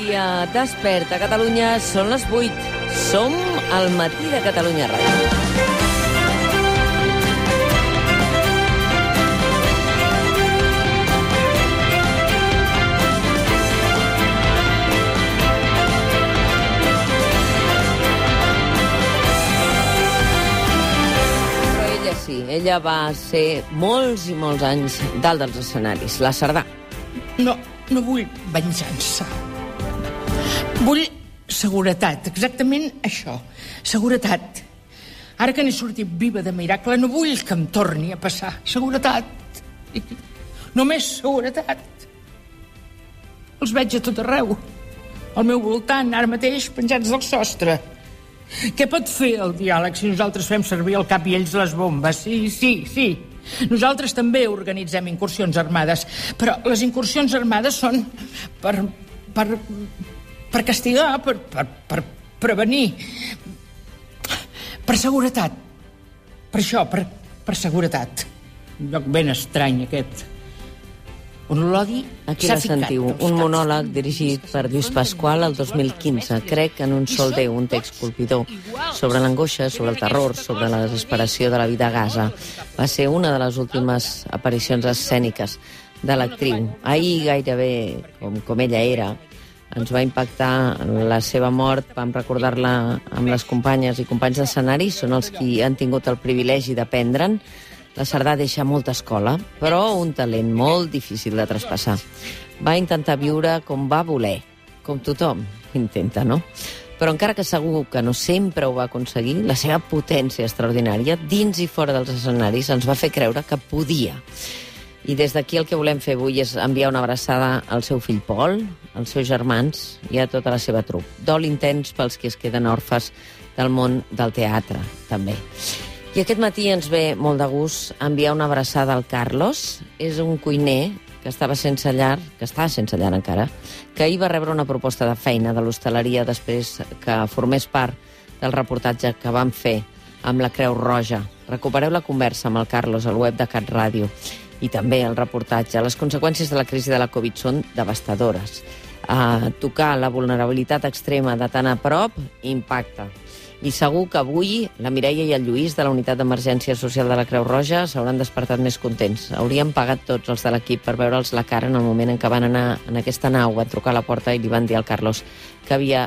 dia. Desperta, Catalunya. Són les 8. Som al matí de Catalunya Ràdio. Sí, ella va ser molts i molts anys dalt dels escenaris. La Cerdà. No, no vull venjança. Vull seguretat, exactament això. Seguretat. Ara que n'he sortit viva de miracle, no vull que em torni a passar. Seguretat. Només seguretat. Els veig a tot arreu. Al meu voltant, ara mateix, penjats del sostre. Què pot fer el diàleg si nosaltres fem servir el cap i ells les bombes? Sí, sí, sí. Nosaltres també organitzem incursions armades, però les incursions armades són per, per, per castigar, per, per, per prevenir, per seguretat. Per això, per, per seguretat. Un lloc ben estrany, aquest. On l'odi Aquí la sentiu, als un monòleg dirigit per Lluís Pasqual el 2015, crec en un sol Déu, un text colpidor, sobre l'angoixa, sobre el terror, sobre la desesperació de la vida a Gaza. Va ser una de les últimes aparicions escèniques de l'actriu. Ahir gairebé, com, com ella era, ens va impactar la seva mort, vam recordar-la amb les companyes i companys d'escenari, són els qui han tingut el privilegi d'aprendre'n, la Cerdà deixa molta escola, però un talent molt difícil de traspassar. Va intentar viure com va voler, com tothom intenta, no? Però encara que segur que no sempre ho va aconseguir, la seva potència extraordinària, dins i fora dels escenaris, ens va fer creure que podia. I des d'aquí el que volem fer avui és enviar una abraçada al seu fill Pol, als seus germans i a tota la seva trup. Dol intens pels que es queden orfes del món del teatre, també. I aquest matí ens ve molt de gust enviar una abraçada al Carlos. És un cuiner que estava sense llar, que està sense llar encara, que ahir va rebre una proposta de feina de l'hostaleria després que formés part del reportatge que vam fer amb la Creu Roja. Recupereu la conversa amb el Carlos al web de Cat Ràdio i també el reportatge. Les conseqüències de la crisi de la Covid són devastadores. Uh, tocar la vulnerabilitat extrema de tan a prop impacta. I segur que avui la Mireia i el Lluís de la Unitat d'Emergència Social de la Creu Roja s'hauran despertat més contents. Haurien pagat tots els de l'equip per veure'ls la cara en el moment en què van anar en aquesta nau a trucar a la porta i li van dir al Carlos que havia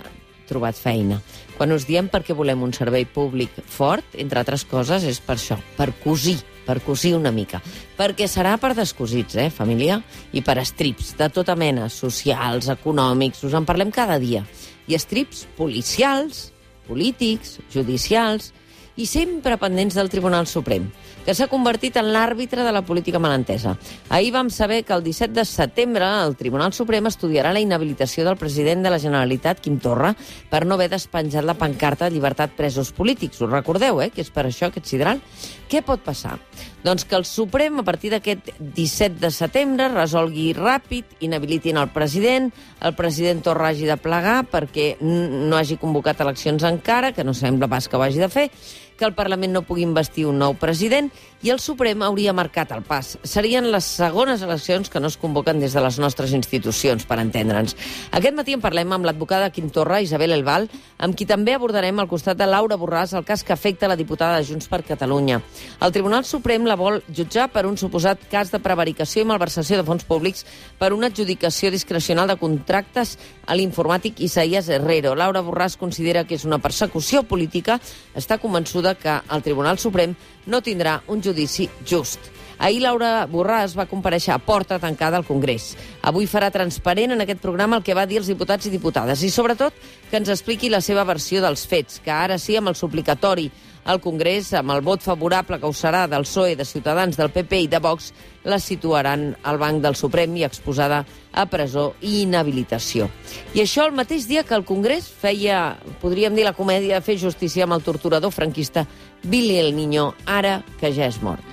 trobat feina. Quan us diem perquè volem un servei públic fort, entre altres coses, és per això, per cosir, per cosir una mica. Perquè serà per descosits, eh, família? I per estrips de tota mena, socials, econòmics, us en parlem cada dia. I estrips policials, polítics, judicials i sempre pendents del Tribunal Suprem, que s'ha convertit en l'àrbitre de la política malentesa. Ahir vam saber que el 17 de setembre el Tribunal Suprem estudiarà la inhabilitació del president de la Generalitat, Quim Torra, per no haver despenjat la pancarta de llibertat presos polítics. Us recordeu, eh?, que és per això aquest sidral. Què pot passar? Doncs que el Suprem, a partir d'aquest 17 de setembre, resolgui ràpid, inhabilitin el president, el president Torra hagi de plegar perquè no hagi convocat eleccions encara, que no sembla pas que ho hagi de fer, que el Parlament no pugui investir un nou president i el Suprem hauria marcat el pas. Serien les segones eleccions que no es convoquen des de les nostres institucions, per entendre'ns. Aquest matí en parlem amb l'advocada Quim Torra, Isabel Elval, amb qui també abordarem al costat de Laura Borràs el cas que afecta la diputada de Junts per Catalunya. El Tribunal Suprem la vol jutjar per un suposat cas de prevaricació i malversació de fons públics per una adjudicació discrecional de contractes a l'informàtic Isaías Herrero. Laura Borràs considera que és una persecució política, està convençuda que el Tribunal Suprem no tindrà un judici just. Ahir Laura Borràs va compareixer a porta tancada al Congrés. Avui farà transparent en aquest programa el que va dir els diputats i diputades i, sobretot, que ens expliqui la seva versió dels fets, que ara sí, amb el suplicatori al Congrés, amb el vot favorable que ho serà del PSOE, de Ciutadans, del PP i de Vox, la situaran al banc del Suprem i exposada a presó i inhabilitació. I això el mateix dia que el Congrés feia, podríem dir, la comèdia de fer justícia amb el torturador franquista Billy el Niño, ara que ja és mort.